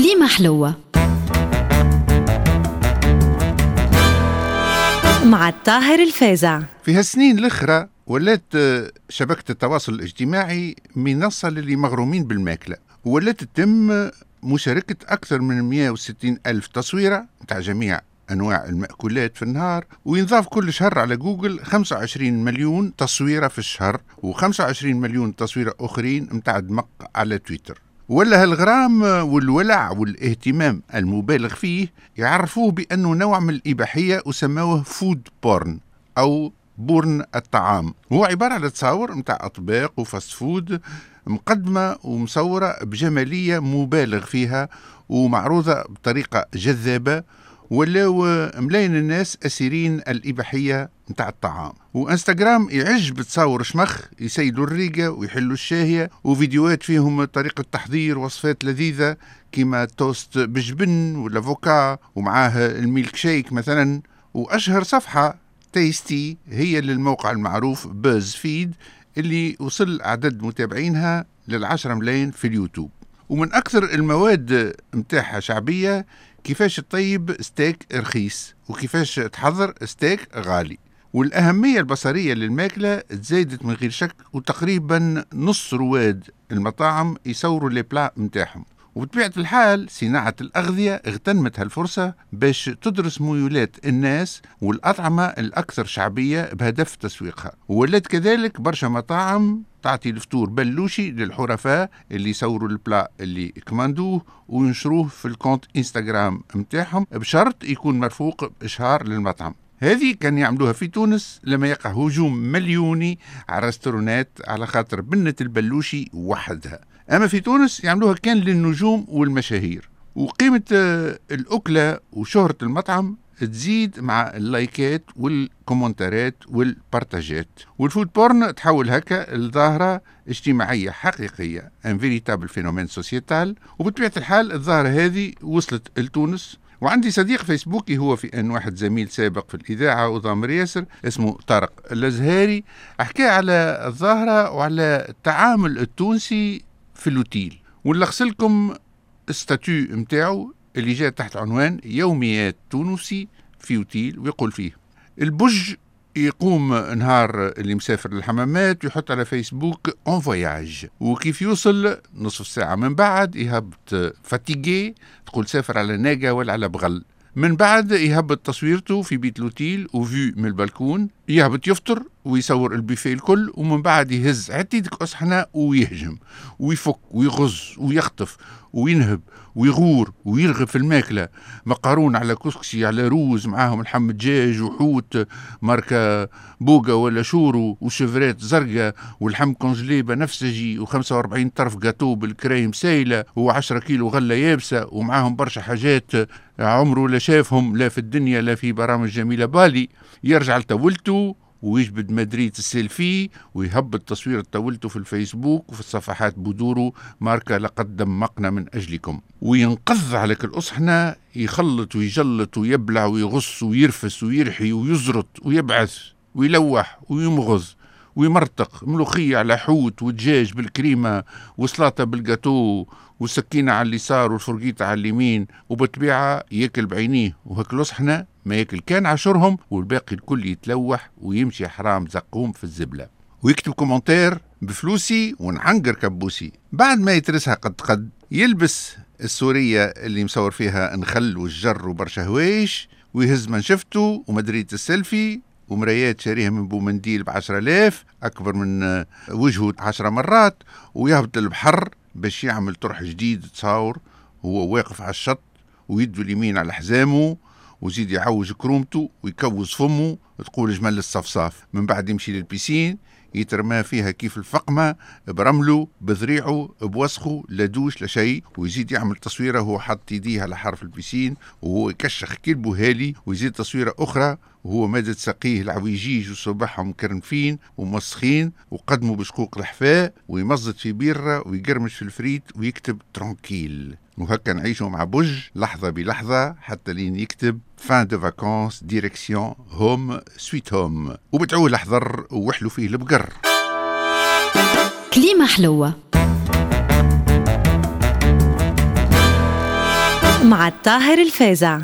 كليمة حلوة. مع الطاهر الفازع في هالسنين الأخرى ولات آه، شبكة التواصل الاجتماعي منصة للي مغرومين بالماكلة ولات تتم مشاركة أكثر من 160 ألف تصويرة متاع جميع أنواع المأكولات في النهار وينضاف كل شهر على جوجل 25 مليون تصويرة في الشهر و25 مليون تصويرة أخرين متاع دمق على تويتر. ولا هالغرام والولع والاهتمام المبالغ فيه يعرفوه بأنه نوع من الإباحية وسموه food porn أو porn الطعام. هو عبارة على تصاور متاع أطباق و fast food مقدمة ومصورة بجمالية مبالغ فيها ومعروضة بطريقة جذابة ولاو ملاين الناس أسيرين الإباحية نتاع الطعام. وإنستغرام يعج بتصاور شمخ يسيلوا الريقة ويحلوا الشاهية وفيديوهات فيهم طريقة تحضير وصفات لذيذة كيما توست بالجبن وال avocat ومعاه الميلك شيك مثلا. وأشهر صفحة Tasty هي للموقع المعروف BuzzFeed اللي وصل عدد متابعينها للعشرة ملايين في اليوتيوب. ومن أكثر المواد متاعها شعبية كيفاش تطيب ستيك رخيص؟ وكيفاش تحضر ستيك غالي؟ والأهمية البصرية للماكلة تزايدت من غير شك وتقريبا نص رواد المطاعم يصوروا les plats متاعهم. وبطبيعة الحال صناعة الأغذية اغتنمت هالفرصة باش تدرس ميولات الناس والأطعمة الأكثر شعبية بهدف تسويقها. ولات كذلك برشا مطاعم تعطي الفطور بلوشي للحرفاء اللي يصوروا ال plat اللي كماندوه وينشروه في ال compte إنستغرام متاعهم بشرط يكون مرفوق بإشهار للمطعم. هذه كان يعملوها في تونس لما يقع هجوم مليوني على الرستورانات على خاطر بنة البلوشي وحدها. أما في تونس يعملوها كان للنجوم والمشاهير. وقيمة آه، الأكلة وشهرة المطعم تزيد مع اللايكات والكومنتارات والبارتاجات. وال food porn تحول هكا لظاهرة اجتماعية حقيقية un véritable phénomène sociétal وبطبيعة الحال الظاهرة هذه وصلت لتونس. وعندي صديق فيسبوكي هو في آن واحد زميل سابق في الإذاعة وضامر ياسر اسمه طارق الأزهاري. حكى على الظاهرة وعلى التعامل التونسي في l'hôtel ونلخص لكم ال statut نتاعو اللي جاء تحت عنوان يوميات تونسي في اوتيل ويقول فيه. البج يقوم نهار اللي مسافر للحمامات ويحط على فيسبوك en voyage وكيف يوصل؟ نصف ساعة من بعد يهبط fatigué تقول سافر على ناقة ولا على بغل. من بعد يهبط تصويرته في بيت l'hôtel و vue من البلكون يهبط يفطر ويصور البيفيه الكل ومن بعد يهز عتيدك أصحنا ويهجم ويفك ويغز ويخطف وينهب ويغور ويرغب في الماكلة. مقارون على كسكسي على روز معاهم لحم دجاج وحوت ماركة بوغا ولا شورو وشفرات زرقاء والحم congelé بنفسجي و45 طرف gâteau بال crème سايلة و10 كيلو غلة يابسة ومعاهم برشا حاجات. عمره لا شافهم لا في الدنيا لا في برامج جميلة. بالي يرجع لطولته ويجبد مدريد السيلفي ويهبط تصوير طولته في الفيسبوك وفي الصفحات بودورو ماركة لقد دمقنا من أجلكم. وينقض على كل أصحنا يخلط ويجلط ويبلع ويغص ويرفس ويرحي ويزرط ويبعث ويلوح ويمغز ويمرتق ملوخية على حوت ودجاج بالكريمة وسلاطة بالجاتو والسكينة على اليسار والفرقيطة على اليمين وبطبيعة ياكل بعينيه وهكلوس إحنا ما ياكل كان عشرهم والباقي الكل يتلوح ويمشي حرام زقوم في الزبلة. ويكتب commentaire بفلوسي ونعنقر كبوسي. بعد ما يترسها قد قد يلبس السورية اللي مصور فيها نخل والجر وبرشا هوايش ويهز من شفته ومدرية السيلفي ومرايات شاريها من بومنديل بعشرة آلاف أكبر من وجهه عشرة مرات ويهبط البحر باش يعمل طرح جديد تصاور هو واقف على الشط ويده اليمين على حزامه وزيد يعوج كرومته ويكوز فمه تقول جمل الصفصاف. من بعد يمشي للبيسين يترمى فيها كيف الفقمة برمله بذريعه بوسخه لا دوش لا شيء. ويزيد يعمل تصويرة وهو حط يديه على حرف البيسين وهو يكشخ كلبه هالي ويزيد تصويرة أخرى وهو مادة سقيه العويجيج وصباحهم كرنفين ومسخين وقدموا بشقوق الحفاء ويمزط في بيرة ويقرمش في الفريت ويكتب ترانكيل. وهكا نعيشوا مع بوج لحظة بلحظة حتى لين يكتب فان دو فاكونس ديريكسيون هوم سويت هوم وبتعوه لحظر وحلو فيه البقر. كليمة حلوة. مع الطاهر الفازع.